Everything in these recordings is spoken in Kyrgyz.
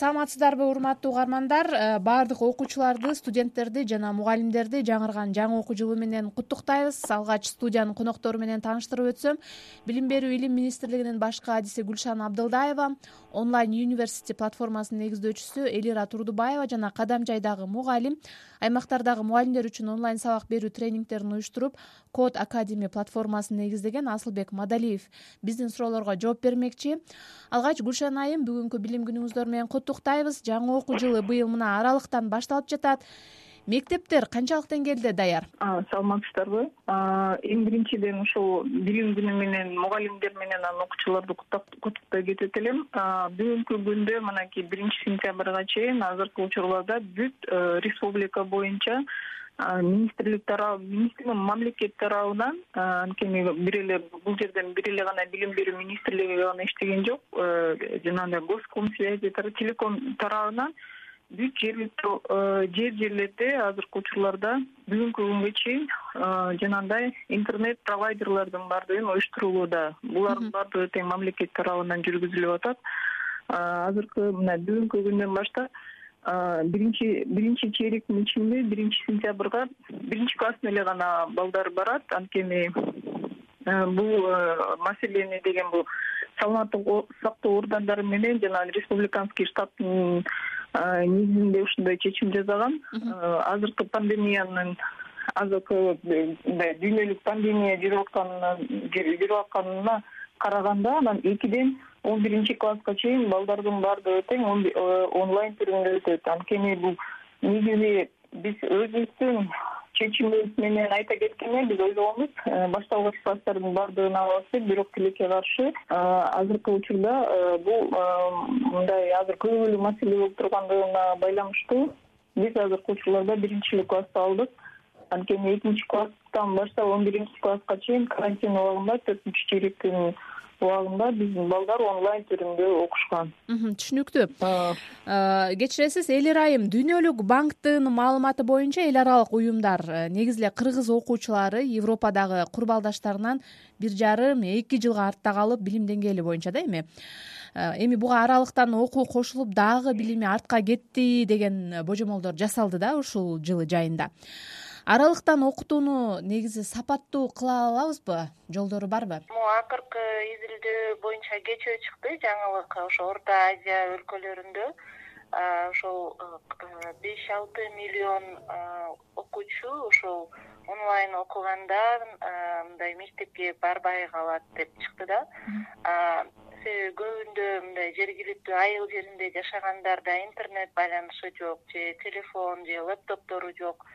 саламатсыздарбы урматтуу угармандар? Э, баардык окуучуларды студенттерди жана мугалимдерди жаңырган жаңы окуу жылы менен куттуктайбыз алгач студиянын коноктору менен тааныштырып өтсөм. Билим берүү илим министрлигинин баш кадиси гүлшан абдылдаева онлайн университи платформасынын негиздөөчүсү элира турдубаева жана кадам жайдагы мугалим аймактардагы мугалимдер үчүн онлайн сабак берүү тренингдерин уюштуруп код академи платформасын негиздеген асылбек мадалиев. Биздин суроолорго жооп бермекчи. Алгач гүлшан айым бүгүнкү билим күнүңүздөр менен куттуктайбыз жаңы окуу жылы быйыл мына аралыктан башталып жатат. Мектептер канчалык деңгээлде даяр? Саламатсыздарбы эң биринчиден ушул билим күнү менен мугалимдер менен анан окуучуларды куттуктай кетет элем. Бүгүнкү күндө мынакей биринчи сентябрга чейин азыркы учурларда бүт э, республика боюнча министрлик тарабы министрлик мамлекет тарабынан анткени бир эле бул жерден бир эле гана билим берүү министрлиги гана иштеген жок. Э, жанагындай госкомсвязи телеком тарабынан бүт жергиликтүү э, жер жерлерде азыркы учурларда бүгүнкү күнгө чейин э, жанагындай интернет провайдерлордун баардыгын уюштурулууда. Булардын баардыгы тең мамлекет тарабынан жүргүзүлүп атат. Азыркы мына бүгүнкү күндөн баштап биринчи биринчи чейректин ичинде биринчи сентябрга биринчи класстын эле гана балдары барат. Анткени э, бул э, маселени деген бул саламаттык сактоо органдары менен жана республиканский штаттын э, негизинде ушундай чечим жасаган. Азыркы пандемиянын азыркы мындай дүйнөлүк пандемия жүрүп атканынан жүрүп атканына караганда анан экиден он биринчи класска чейин балдардын баардыгы тең э, онлайн түрүндө өтөт. Анткени бул негизи биз өзүбүздүн чечимибиз менен айта кеткенде биз ойлогонбуз э, башталгыч класстардын баардыгын алабыз деп бирок тилекке каршы э, азыркы учурда бул мындай азыр көбүгөлүү маселе болуп тургандыгына байланыштуу биз азыркы учурларда биринчи эле классты алдык. Анткени экинчи класстан баштап он биринчи класска чейин карантин убагында төртүнчү чейректин убагында биздин балдар онлайн түрүндө окушкан. Түшүнүктүү. Кечиресиз элира айым дүйнөлүк банктын маалыматы боюнча эл аралык уюмдар э, негизи эле кыргыз окуучулары европадагы курбалдаштарынан бир жарым эки жылга артта калып билим деңгээли боюнча да эми. Э, эми буга аралыктан окуу кошулуп дагы билими артка кетти деген божомолдор жасалды да ушул жылы жайында аралыктан окутууну негизи сапаттуу кыла алабызбы? Жолдору барбы? Могу акыркы изилдөө боюнча кечөө чыкты. Жаңылык ошо орто азия өлкөлөрүндө. Ошол беш алты миллион окуучу ушул онлайн окуганда мындай мектепке барбай калат деп чыкты да. Себеби көбүндө мындай жергиликтүү айыл жеринде жашагандарда интернет байланышы жок же телефон же лептоптору жок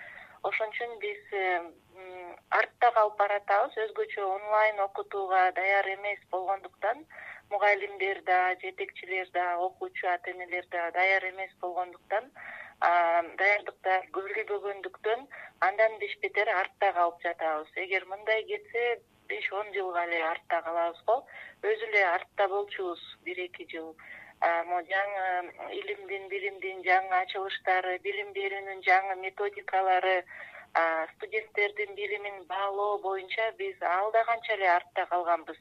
ошон үчүн биз артта калып баратабыз. Өзгөчө онлайн окутууга даяр эмес болгондуктан мугалимдер да жетекчилер да окуучу ата энелер да даяр эмес болгондуктан даярдыктар көрүлбөгөндүктөн андан беш бетер артта калып жатабыз. Эгер мындай кетсе беш он жылга эле артта калабыз го. Өзү эле артта болчубуз бир эки жыл жаңы илимдин билимдин жаңы ачылыштары билим берүүнүн жаңы методикалары студенттердин билимин баалоо боюнча биз алда канча эле артта калганбыз.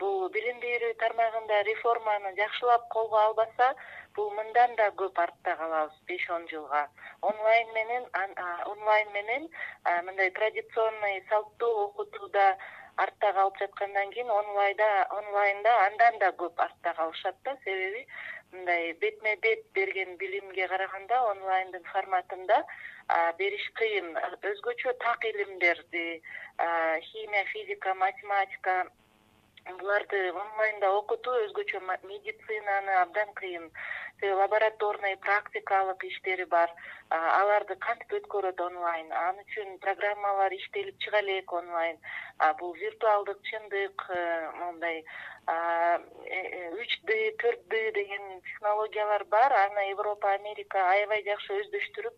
Бул билим берүү тармагында реформаны жакшылап колго албаса бул мындан да көп артта калабыз беш он жылга. Онлайн менен онлайн менен мындай традиционный салттуу окутууда артта калып жаткандан кийин онлайнда андан да көп артта калышат да. Себеби мындай бетме бет берген билимге караганда онлайндын форматында бериш кыйын. Өзгөчө так илимдерди химия физика математика буларды онлайнда окутуу өзгөчө медицинаны абдан кыйын лабораторный практикалык иштери бар. Аларды кантип өткөрөт онлайн? Ал үчүн программалар иштелип чыга элек онлайн? Бул виртуалдык чындык э, мондай э, үч д төрт д деген технологиялар бар. Аны европа америка аябай жакшы өздөштүрүп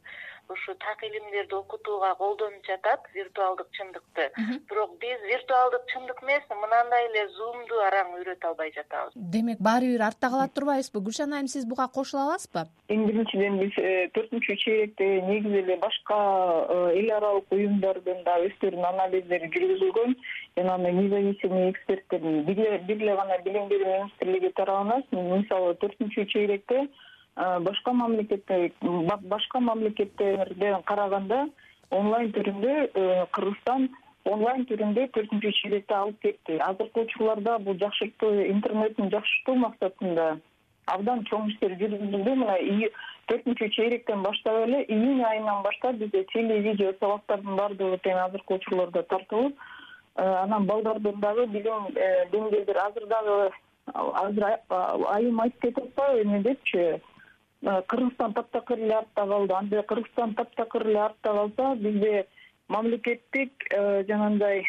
ушу так илимдерди окутууга колдонуп жатат виртуалдык чындыкты. Бирок биз виртуалдык чындык эмес мынандай эле зумду араң үйрөтө албай жатабыз. Демек баары бир артта калат турбайбызбы? Гүлшан айым сиз буга кошула аласызбы? Эң биринчиден биз э, төртүнчү чейректе негизи эле башка э, эл аралык уюмдардын дагы өздөрүнүн анализдери жүргүзүлгөн. Жанагындай независимый эксперттердин бир эле гана билим берүү министрлиги тарабынан мисалы төртүнчү чейректе башка мамлекетте башка мамлекеттерден караганда онлайн түрүндө кыргызстан онлайн түрүндө төртүнчү чейректи алып кетти. Азыркы учурларда бул жакшыртуу интернеттин жакшыртуу максатында абдан чоң иштер жүргүзүлдү. Мына төртүнчү чейректен баштап эле июнь айынан баштап бизде теле видео сабактардын баардыгы тең азыркы учурларда тартылып э, анан балдардын дагы билим э, деңгээлдери азыр дагы азыр айым айтып кетип атпайбы эме депчи. Э, кыргызстан таптакыр эле артта калды. Анда кыргызстан таптакыр эле артта калса бизде мамлекеттик жанагындай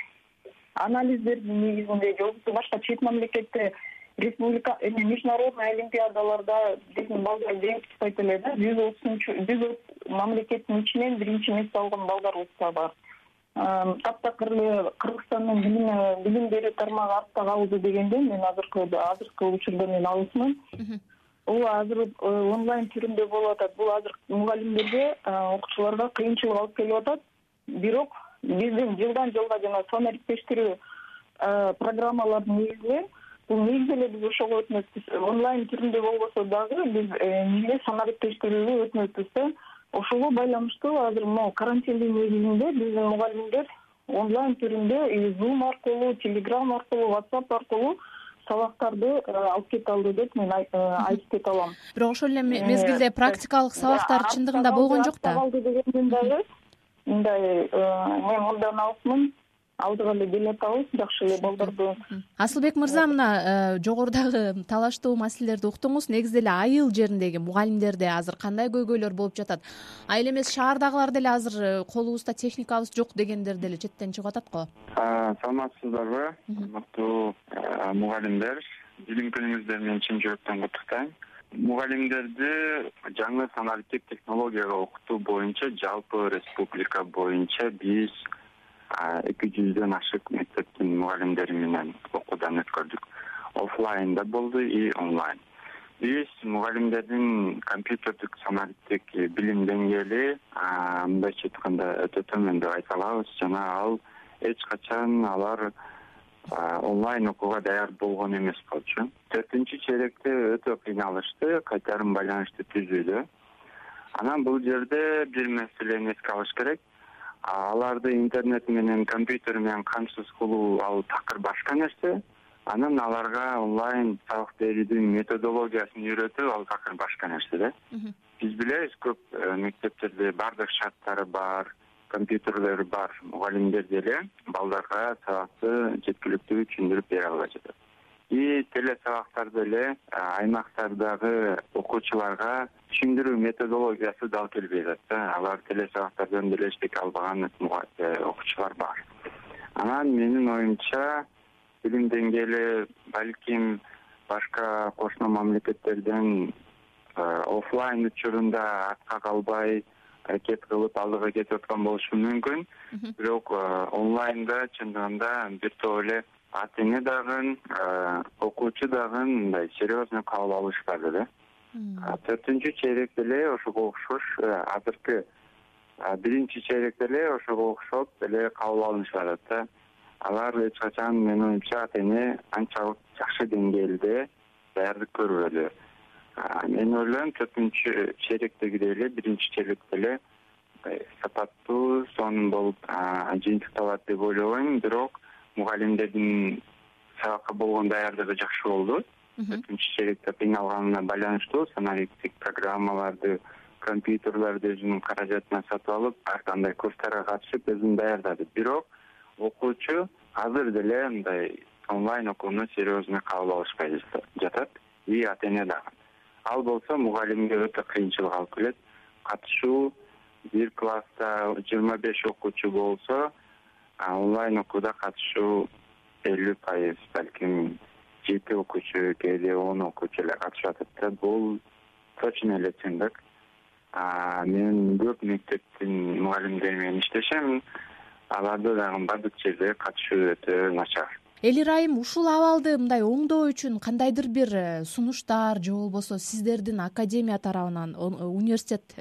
анализдердин негизинде же болбосо башка чет мамлекетте республика эме международный олимпиадаларда биздин балдар жеңип чыкпайт эле да. Жүз отузунчу жүз отуз мамлекеттин ичинен биринчи месте алган балдарыбыз да бар таптакыр эле кыргызстандын билим берүү тармагы артта калды дегенде мен азыркы азыркы учурда мен алысмын. Ооба азыр э, онлайн түрүндө болуп атат. Бул азыр мугалимдерге окуучуларга кыйынчылык алып келип атат. Бирок биздин жылдан жылга жана сан ириктештирүү программалардын негизинде бул негизи эле биз ошого өтүнөтпүз онлайн түрүндө болбосо дагы биз эмеге санак иптештирүүгө өтүнөтпүз да ошого байланыштуу азыр могу карантиндин негизинде биздин мугалимдер онлайн түрүндө зум аркылуу телеграм аркылуу whatsapp аркылуу сабактарды алып кете алды деп мен айтып кете алам. Бирок ошол эле мезгилде практикалык сабактар чындыгында болгон жок да. дегенден дагы. Мындай мен мындан алысмын алдыга эле келе атабыз жакшы эле балдарды асылбек мырза мына э, жогорудагы талаштуу маселелерди уктуңуз. Негизи эле айыл жериндеги мугалимдерде азыр кандай көйгөйлөр болуп жатат? Айыл эмес шаардагылар деле азыр э, колубузда техникабыз жок дегендер деле четтен чыгып атат го. Саламатсыздарбы? Урматтуу э, мугалимдер. Билим күнүңүздөр менен чын жүрөктөн куттуктайм мугалимдерди жаңы саналиктик технологияга окутуу боюнча жалпы республика боюнча биз эки жүздөн ашык мектептин мугалимдери менен окуудан өткөрдүк. Оффлайн да болду и онлайн. Биз мугалимдердин компьютердик саналиктик билим деңгээли мындайча айтканда өтө төмөн деп айта алабыз. Жана ал эч качан алар онлайн окууга даяр болгон эмес болчу. Төртүнчү чейректе өтө кыйналышты кайтарым байланышты түзүүдө анан бул жерде бир маселени эске алыш керек аларды интернет менен компьютер менен камсыз кылуу ал такыр башка нерсе. Анан аларга онлайн сабак берүүдүн методологиясын үйрөтүү ал такыр башка нерсе да. Биз билебиз көп э, мектептерде баардык шарттары бар компьютерлери бар мугалимдер деле балдарга сабакты жеткиликтүү түшүндүрүп бере албай жатат и телесабактар деле аймактардагы окуучуларга түшүндүрүү методологиясы дал келбей атат да. Алар телесабактардан деле эчтеке албаган э, окуучулар бар. Анан менин оюмча билим деңгээли балким башка кошуна мамлекеттерден э, оффлайн учурунда артка калбай аракет кылып алдыга кетип аткан болушу мүмкүн. Бирок э, онлайнда чындыгында бир топ эле ата эне дагы окуучу дагы мындай серьезный кабыл алышпады да? Төртүнчү чейректе эле ошого окшош э, азыркы биринчи чейректе эле ошого окшоп эле кабыл алынышып атат да. Алар эч качан менин оюмча ата эне анчалык жакшы деңгээлде даярдык көрбөдү мен ойлойм төртүнчү чейректегидей эле биринчи чейректе эле сапаттуу сонун болуп жыйынтыкталат деп ойлобойм. Бирок мугалимдердин сабакка болгон даярдыгы жакшы болду. Төртүнчү чейректе кыйналганына байланыштуу саналиктик программаларды компьютерлерди өзүнүн каражатына сатып алып ар кандай курстарга катышып өзүн даярдады. Бирок окуучу азыр деле мындай онлайн окууну серьезный кабыл алышпай жатат. И ата эне дагы. Ал болсо мугалимге өтө кыйынчылык алып келет. Катышуу бир класста жыйырма беш окуучу болсо онлайн окууда катышуу элүү пайыз балким жети окуучу кээде он окуучу эле катышып атат да бул точно эле чындык мен көп мектептин мугалимдери менен иштешем. Аларда дагы баардык жерде катышуу өтө начар эл ырайым ушул абалды мындай оңдоо үчүн кандайдыр бир э, сунуштар же болбосо сиздердин академия тарабынан университет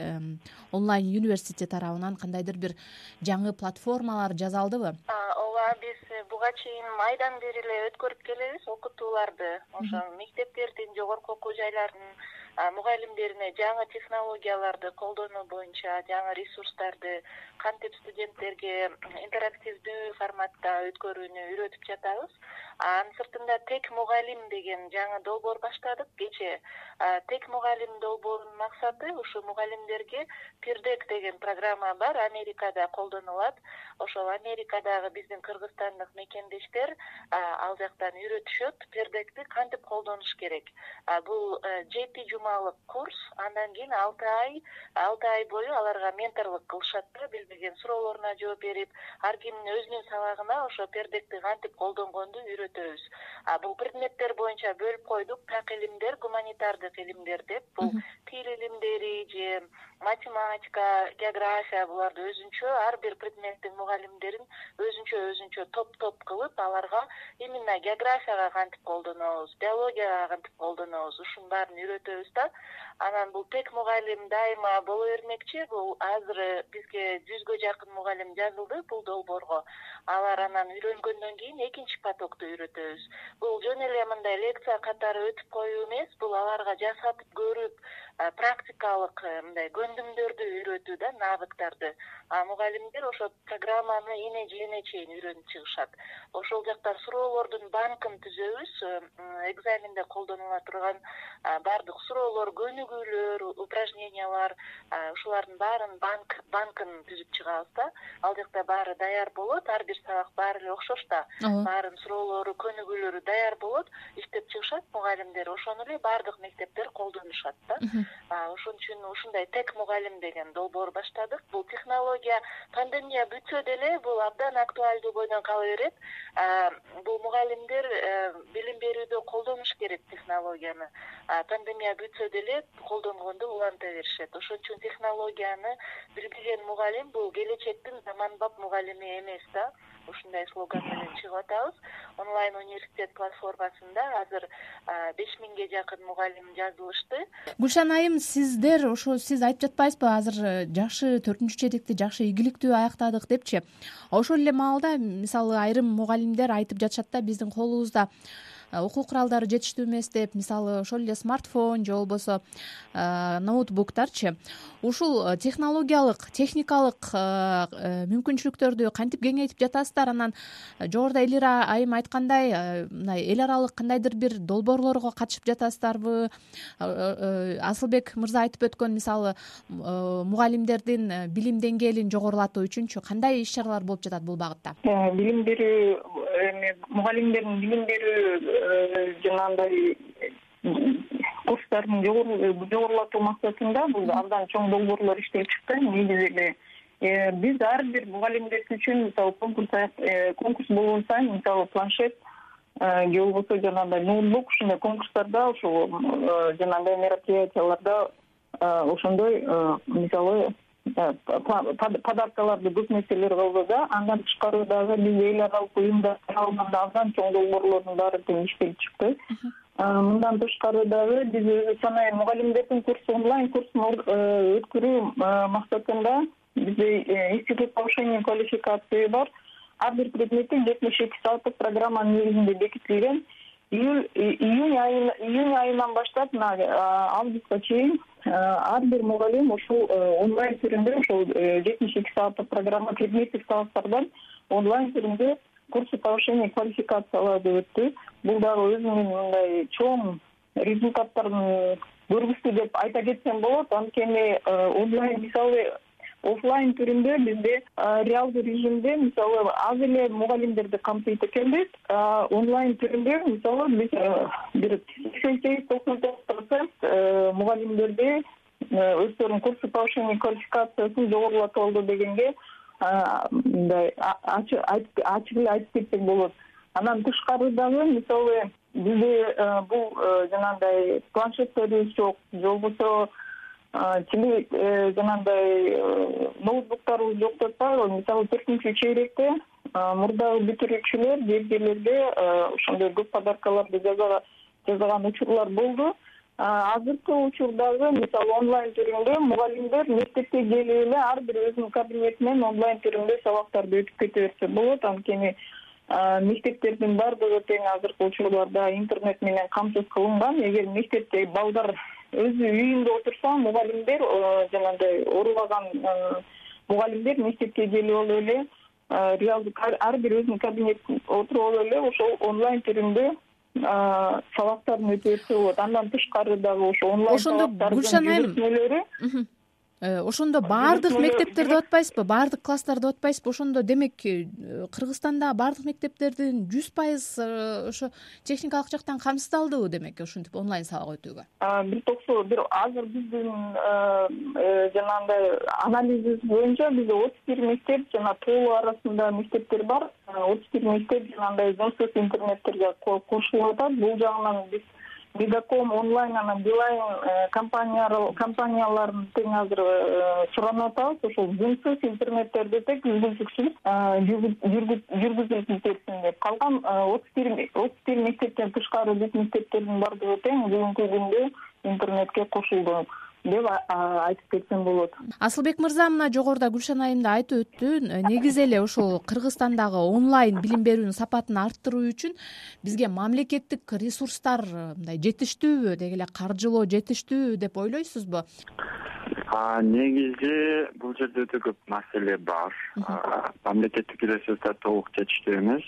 онлайн университет тарабынан кандайдыр бир жаңы платформалар жасалдыбы ооба биз буга чейин айдан бери эле өткөрүп келебиз окутууларды. Ошо мектептердин жогорку окуу жайларынын мугалимдерине жаңы технологияларды колдонуу боюнча жаңы ресурстарды кантип студенттерге интерактивдүү форматта өткөрүүнү үйрөтүп жатабыз? Анын сыртында тег мугалим деген жаңы долбоор баштадык кечээ. Тег мугалим долбоорунун максаты ушу мугалимдерге пирдек деген программа бар америкада колдонулат. Ошол америкадагы биздин кыргызстандык мекендештер ал жактан үйрөтүшөт пердекти кантип колдонуш керек? Бул э, жети жумалык курс андан кийин алты ай алты ай бою аларга менторлук кылышат да билбеген суроолоруна жооп берип ар кимдин өзүнүн сабагына ошо пердекти кантип колдонгонду үйрөтөбүз. Бул предметтер боюнча бөлүп койдук так илимдер гуманитардык илимдер деп бул тил илимдери же математика география буларды өзүнчө ар бир предметтин мугалимдерин өзүнчө өзүнчө топ топ кылып аларга именно географияга кантип колдонобуз биологияга кантип колдонобуз ушунун баарын үйрөтөбүз да. Анан бул тег мугалим дайыма боло бермекчи бул азыр бизге жүзгө жакын мугалим жазылды бул долбоорго. Алар анан үйрөнгөндөн кийин экинчи потокту үйрөтөбүз. Бул жөн эле мындай лекция катары өтүп коюу эмес бул аларга жасатып көрүп практикалык э, мындай көндүмдөрдү үйрөтүү да навыктарды. А мугалимдер ошо программаны эне жене чейин үйрөнүп чыгышат. Ошол жактан суроолордун банкын түзөбүз э, экзаменде колдонула турган баардык суроолор көнүгүүлөр упражнениялар ушулардын баарын банк банкын түзүп чыгабыз да. Ал жакта баары даяр болот ар бир сабак баары эле окшош да. Ооба. Баарынын суроолору көнүгүүлөрү даяр болот иштеп чыгышат мугалимдер. Ошону эле баардык мектептер колдонушат да ошон үчүн ушундай тег мугалим деген долбоор баштадык. Бул технология пандемия бүтсө деле бул абдан актуальдуу бойдон кала берет. Бул мугалимдер э, билим берүүдө колдонуш керек технологияны. Пандемия бүтсө деле колдонгонду уланта беришет. Ошон үчүн технологияны билбеген мугалим бул келечектин заманбап мугалими эмес да ушундай слоган менен чыгып атабыз. Онлайн университет платформасында азыр беш миңге жакын мугалим жазылышты. Гүлшан айым сиздер ошо сиз айтып жатпайсызбы азыр жакшы төртүнчү четикти жакшы ийгиликтүү аяктадык депчи? Ошол эле маалда мисалы айрым мугалимдер айтып жатышат да биздин колубузда окуу куралдары жетиштүү эмес деп мисалы ошол эле смартфон же болбосо э, ноутбуктарчы. Ушул э, технологиялык техникалык мүмкүнчүлүктөрдү кантип кеңейтип жатасыздар? Анан жогоруда элира айым айткандай мындай эл аралык кандайдыр бир долбоорлорго катышып жатасыздарбы? Асылбек мырза айтып өткөн мисалы мугалимдердин билим деңгээлин жогорулатуу үчүнчү кандай иш чаралар болуп жатат бул багытта? Билим берүү эми мугалимдердин билим берүү жанагындай курстарын жогорулатуу максатында бул абдан чоң долбоорлор иштелип чыкты. Негизи эле э, биз ар бир мугалимдер үчүн мисалы конкурс э, конкурс болгон сайын мисалы планшет э, же болбосо жанагындай ноутбук ушундай конкурстарда ушул жанагындай мероприятияларда ошондой мисалы подаркаларды көп нерселер кылды да андан тышкары дагы биз эл аралык уюмдар тарабынан абдан чоң долбоорлордун баары тең иштелип чыкты. Мындан тышкары дагы биз өзүбүз анай мугалимдердин курсу онлайн курсун э, өткөрүү максатында бизде э, институт повышения квалификации бар. Ар бир предметтин жетимиш эки сааттык программанын негизинде бекитилген. Июль июнь июнь айынан баштап мына августка чейин ар бир мугалим ушул онлайн түрүндө ушул жетимиш эки сааттык программа предметтик сабактардан онлайн түрүндө курсы повышения квалификацияларды өттү. Бул дагы өзүнүн мындай чоң результаттарын көргүздү деп айта кетсем болот. Анткени онлайн мисалы оффлайн түрүндө бизде реалдуу режимде мисалы аз эле мугалимдерди камтыйт экенбиз онлайн түрүндө мисалы биз бир сексен сегиз токсон тогуз процент мугалимдерди өздөрүнүн курсы повышения квалификациясын жогорулатып алды дегенге мындай ачык эле айтып кетсек болот. Андан тышкары дагы мисалы бизде бул жанагындай планшеттерибиз жок же болбосо тили э, жанагындай э, ноутбуктарыбыз жок деп атпайбы мисалы төртүнчү чейректе мурдагы бүтүрүүчүлөр кээдгилерге ошондой көп подаркаларды жасаган учурлар болду. Азыркы учурдагы мисалы онлайн түрүндө мугалимдер мектепке келип эле ар бир өзүнүн кабинетинен онлайн түрүндө сабактарды өтүп кете берсе болот. Анткени мектептердин баардыгы тең азыркы учурларда интернет менен камсыз кылынган. Эгер мектепте балдар өзү үйүндө отурса мугалимдер жанагындай оорубаган мугалимдер мектепке келип алып эле реалдык ар бир өзүнүн кабинетине отуруп алып эле ошол онлайн түрүндө сабактарын өтө берсе болот андан тышкары дагы ошо онлайн ошондо гүлшан айым Э, ошондо баардык мектептерде деп атпайсызбы баардык класстарда деп атпайсызбы ошондо демек э, кыргызстандагы баардык мектептердин жүз пайыз э, ошо техникалык жактан камсыздалдыбы демек ушинтип онлайн сабак өтүүгө бир токсо бир азыр биздин жанагындай анализибиз боюнча бизде отуз бир мектеп жана толуу арасында мектептер бар. Отуз бир мектеп жанагындай зумсуз интернеттерге кошулуп атат бул жагынан биз мегаком онлайн анан билайн э, компанияларын тең азыр э, суранып атабыз ошол интернеттерди тең үгүлтүксүз э, жүргүзүлүп кетсин деп. Калган отуз бир отуз бир мектептен тышкары бүт мектептердин баардыгы тең бүгүнкү күндө интернетке кошулду деп айтып кетсем болот. Асылбек мырза мына жогоруда гүлшан айым да айтып өттү негизи эле ушул кыргызстандагы онлайн билим берүүнүн сапатын арттыруу үчүн бизге мамлекеттик ресурстар мындай жетиштүүбү деги эле каржылоо жетиштүүбү деп ойлойсузбу негизи бул жерде өтө көп маселе бар. Мамлекеттик ресурстар толук жетиштүү эмес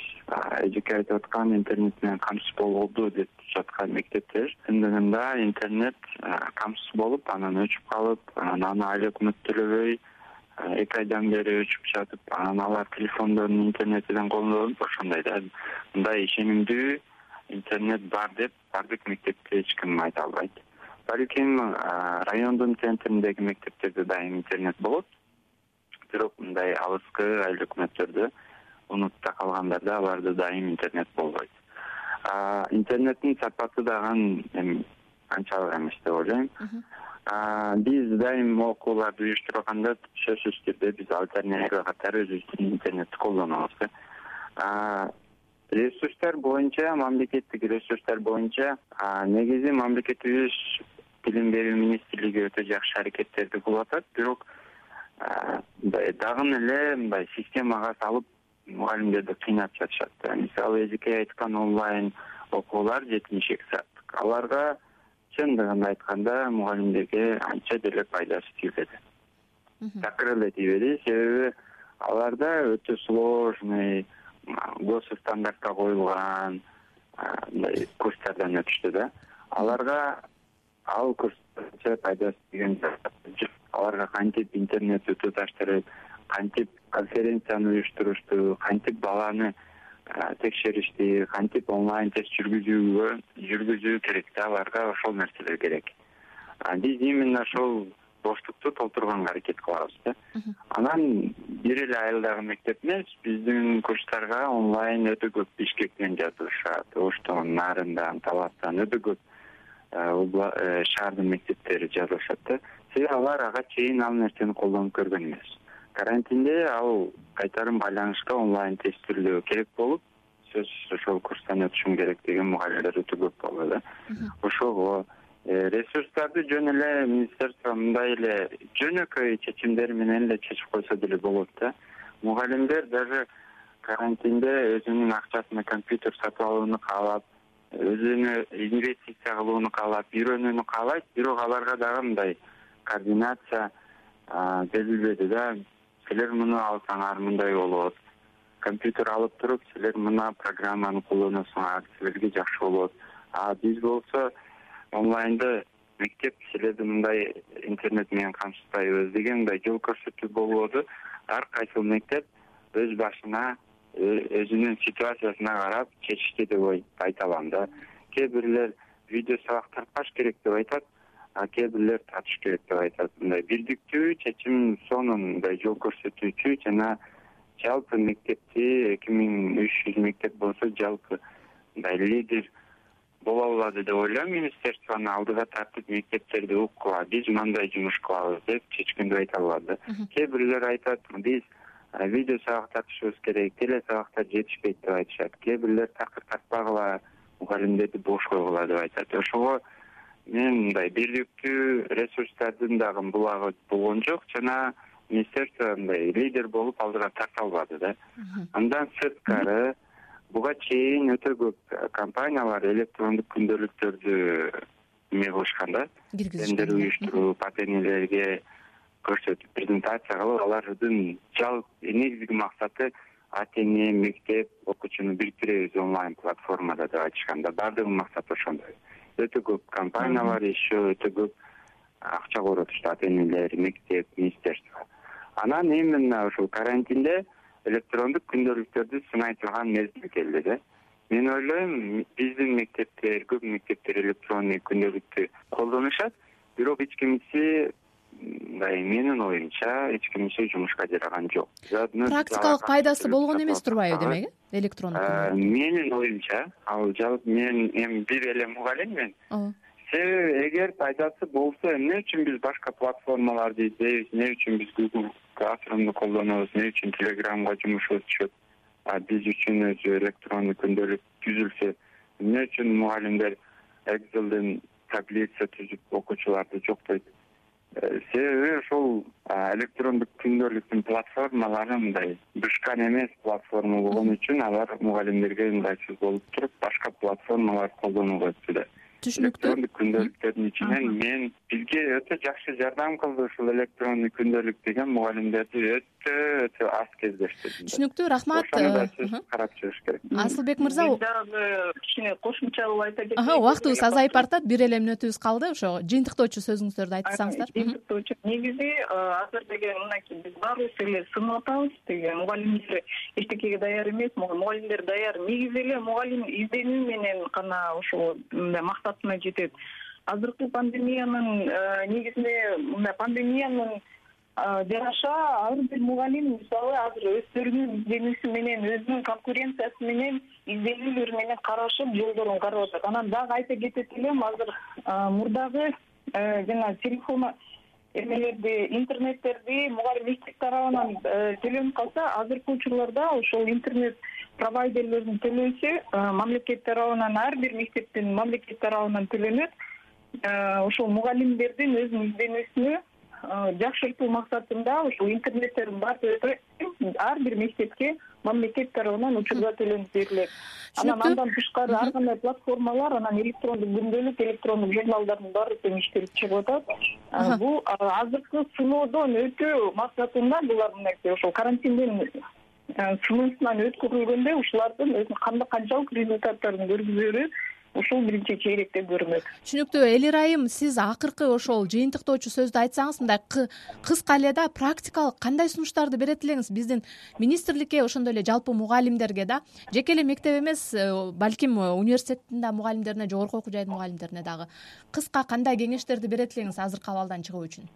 эжеке айтып аткан интернет менен камсыз болду деп жаткан мектептер чындыгында интернет камсыз болуп анан өчүп калып анан аны айыл өкмөт төлөбөй эки айдан бери өчүп жатып анан алар телефондорун интернетиден колдонуп ошондой да. Мындай ишенимдүү интернет бар деп баардык мектепте эч ким айта албайт балким райондун центриндеги мектептерде дайым интернет болот. Бирок мындай алыскы айыл өкмөттөрдө унутта калгандарда аларда дайым интернет болбойт. Интернеттин сапаты дагы эми анчалык эмес деп ойлойм. Биз дайым окууларды уюштурганда сөзсүз түрдө биз альтернатива катары өзүбүздүн интернетти колдонобуз да. Ресурстар боюнча мамлекеттик ресурстар боюнча негизи мамлекетибиз билим берүү министрлиги өтө жакшы аракеттерди кылып атат бирок мындай дагы эле мындай системага салып мугалимдерди кыйнап жатышат да. Мисалы эжеке айткан онлайн окуулар жетимиш эки сааттык аларга чындыгын айтканда мугалимдерге анча деле пайдасы тийбеди такыр эле тийбеди. Себеби аларда өтө сложный гос стандартка коюлган мындай курстардан өтүштү да. Аларга ал курс анча пайдасы тийген жок. Аларга кантип интернетти туташтырып кантип конференцияны уюштурушту кантип баланы текшеришти кантип онлайн тест жүргүзүүгө жүргүзүү керек да аларга ошол нерселер керек. Биз именно ошол боштукту толтурганга аракет кылабыз да. Анан бир эле айылдагы мектеп эмес биздин курстарга онлайн өтө көп бишкектен жазылышат оштон нарындан таластан өтө көп шаардын мектептери жазылышат да. Себеби алар ага чейин ал нерсени колдонуп көргөн эмес. Карантинде ал кайтарым байланышка онлайн тест түрдө керек болуп сөзсүз ошол курстан өтүшүм керек деген мугалимдер өтө көп болду да. Ошого э, ресурстарды жөн эле министерство мындай эле жөнөкөй чечимдер менен эле чечип койсо деле болот да. Мугалимдер даже карантинде өзүнүн акчасына компьютер сатып алууну каалап өзүнө инвестиция кылууну каалап үйрөнүүнү каалайт бирок аларга дагы мындай координация берилбеди да. Силер муну алсаңар мындай болот. Компьютер алып туруп силер мына программаны колдоносуңар силерге жакшы болот. А биз болсо онлайнды мектеп силерди мындай интернет менен камсызбайбыз деген мындай жол көрсөтүү болбоду. Ар кайсыл мектеп өз башына өзүнүн ситуациясына карап чечишти деп айта алам да. Кээ бирлер видео сабак тарткаш керек деп айтат а кээ бирлер тартыш керек деп айтат. Мындай бирдиктүү чечим сонун мындай жол көрсөтүүчү жана жалпы мектепти эки миң үч жүз мектеп болсо жалпы мындай лидер боло алады деп ойлойм министерствону алдыга тартып мектептерди укуп биз мындай жумуш кылабыз деп чечкендүү айта алат да кээ бирлер айтат биз видео сабак тартышыбыз керек теле сабактар жетишпейт деп айтышат. Кээ бирлер такыр тартпагыла мугалимдерди бош койгула деп айтат. Ошого мен мындай бирдиктүү ресурстардын дагы булагы болгон жок жана министерство мындай лидер болуп алдыга тарта албады да андан сырткары буга чейин өтө көп компаниялар электрондук күндөөлүктөрдү эме кылышкан да. Киргизишкен уюштуруп ата энелерге көрсөтүп презентация кылып алардын негизги максаты ата эне мектеп окуучуну бириктиребиз онлайн платформада деп айтышкан да баардыгынын максаты ошондой. Өтө көп компаниялар еще өтө көп акча коротушту ата энелер мектеп министерство. Анан мына ушул карантинде электрондук күндөөлүктөрдү сынай турган мезгил келди да. Мен ойлойм биздин мектептер көп мектептер электронный күндөөлүктү колдонушат бирок эч кимиси мындай менин оюмча эч кимиси жумушка жараган жок. Практикалык пайдасы болгон эмес турбайбы демек э электрондук э, менин оюмча ал жалпы мен эми бир эле мугалим мен себеби эгер пайдасы болсо эмне үчүн биз башка платформаларды издейбиз эмне үчүн биз google classroomду колдонобуз эмне үчүн телеграмга жумушубуз түшөт биз үчүн өзү электронный күндөөлүк түзүлсө эмне үчүн мугалимдер экzelден таблица түзүп окуучуларды жоктойт себеби ошол электрондук күндөөлүктүн платформалары мындай дышкан эмес платформа болгон үчүн алар мугалимдерге ыңгайсыз болуп туруп башка платформаларды колдонууга өттү түшүнүктүү. Электрондук күндөөлүктөрдүн ичинен мен бизге өтө жакшы жардам кылды ушул электронный күндөөлүк деген мугалимдерди өтө өтө аз кездештирдим түшүнүктүү рахмат. Ошону да сиз карап чыгыш керек. Асылбек мырза мен дагы кичине кошумча кылып айта кетейин. Убактыбыз азайып баратат бир эле мүнөтүбүз калды. Ошо жыйынтыктоочу сөзүңүздөрдү айтсаңыздар. Жыйынтыктоочу. Негизи азыр деген мынакей биз баарыбыз эле сынып атабыз тиги мугалимдер эчтекеге даяр эмес мугалимдер даяр. Негизи эле мугалим изденүү менен гана ушул мындай максатына жетет. Азыркы пандемиянын э, негизинде мындай пандемиянын э, жараша ар бир мугалим мисалы азыр өздөрүнүн изденүүсү менен өзүнүн конкуренциясы менен изденүүлөрү менен карашып жолдорун карап атат анан дагы айта кетет элем азыр э, мурдагы жанагы телефон эмелерди интернеттерди мугалим мектеп тарабынан төлөнүп калса азыркы учурларда ошол интернет провайдерлердин төлөөсү мамлекет тарабынан ар бир мектептин мамлекет тарабынан төлөнөт. Ошол мугалимдердин өзүнүн изденүүсүнө жакшыртуу максатында ушул интернеттердин баардыгы ар бир мектепке мамлекет тарабынан учурда төлөнүп берилет. Анан андан тышкары ар кандай платформалар анан электрондук күндөөлүк электрондук журналдардын баары тең иштелип чыгып атат. Бул азыркы сыноодон өтүү максатында булар мынакей ошол карантинден сыноосунан өткөрүлгөндө ушулардын өзү канчалык результаттарын көргүзөрү ушул биринчи чейректе көрүнөт. Түшүнүктүү элир айым сиз акыркы ошол жыйынтыктоочу сөздү айтсаңыз мындай кыска эле да практикалык кандай сунуштарды берет элеңиз биздин министрликке ошондой эле жалпы мугалимдерге да? Жеке эле мектеп эмес э, балким университеттин да мугалимдерине жогорку окуу жайдын мугалимдерине дагы кыска кандай кеңештерди берет элеңиз азыркы абалдан чыгуу үчүн?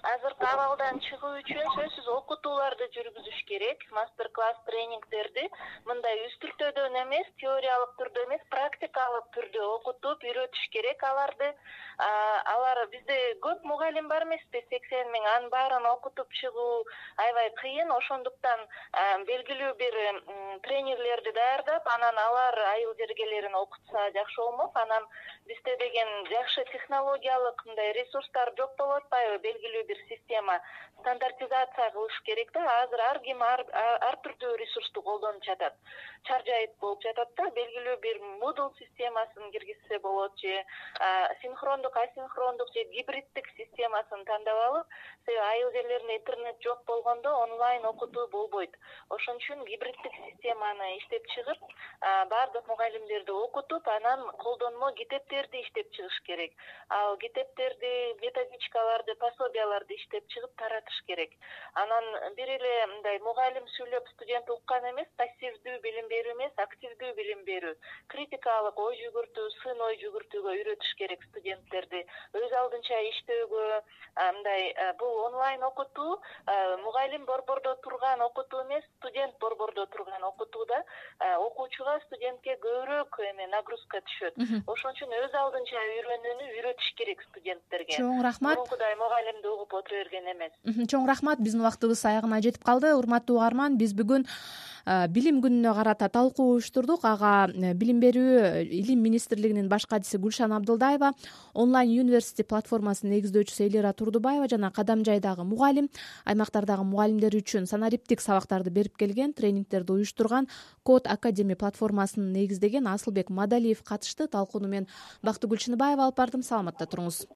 Азыркы абалдан чыгуу үчүн сөзсүз окутууларды жүргүзүш керек мастер класс тренингдерди мындай үстүртөдөн эмес теориялык түрдө эмес практикалык түрдө окутуп үйрөтүш керек. Аларды алар бизде көп мугалим бар эмеспи сексен миң анын баарын окутуп чыгуу аябай кыйын. Ошондуктан белгилүү бир тренерлерди даярдап анан алар айыл жергелерин окутса жакшы болмок анан бизде деген жакшы технологиялык мындай ресурстар жок болуп атпайбы белгилүү бир система стандартизация кылыш керек да. Азыр ар ким ар түрдүү ресурсту колдонуп жатат. Чаржайыт болуп жатат да. Белгилүү бир мудл системасын киргизсе болот же синхрондук асинхрондук же гибриддик системасын тандап алып себеби айыл жерлеринде интернет жок болгондо онлайн окутуу болбойт. Ошон үчүн гибриддик системаны иштеп чыгып баардык мугалимдерди окутуп анан колдонмо китептерди иштеп чыгыш керек. Ал китептерди методичкаларды пособияларды иштеп чыгып таратыш керек. Анан бир эле мындай мугалим сүйлөп студент уккан эмес пассивдүү билим берүү эмес активдүү билим берүү. Критикалык ой жүгүртүү сын ой жүгүртүүгө үйрөтүш керек студенттерди. Өз алдынча иштөөгө мындай бул онлайн окутуу мугалим борбордо турган окутуу эмес студент борбордо турган окутуу да окуучуга студентке көбүрөөк эме нагрузка түшөт. Ошон үчүн өз алдынча үйрөнүүнү үйрөтүш керек студенттерге. Чоң рахмат. Мурункудай мугалимди угуп отура эмес. Чоң рахмат биздин убактыбыз аягына жетип калды. Урматтуу угарман биз бүгүн э, билим күнүнө карата талкуу уюштурдук. Ага э, билим берүү э, илим министрлигинин баш адиси гүлшан абдылдаева онлайн юниверсите платформасынын негиздөөчүсү элира турдубаева жана кадам жайдагы мугалим аймактардагы мугалимдер үчүн санариптик сабактарды берип келген тренингдерди уюштурган код академи платформасын негиздеген асылбек мадалиев катышты талкууну мен бактыгүл чыныбаева алып бардым. Саламатта туруңуз.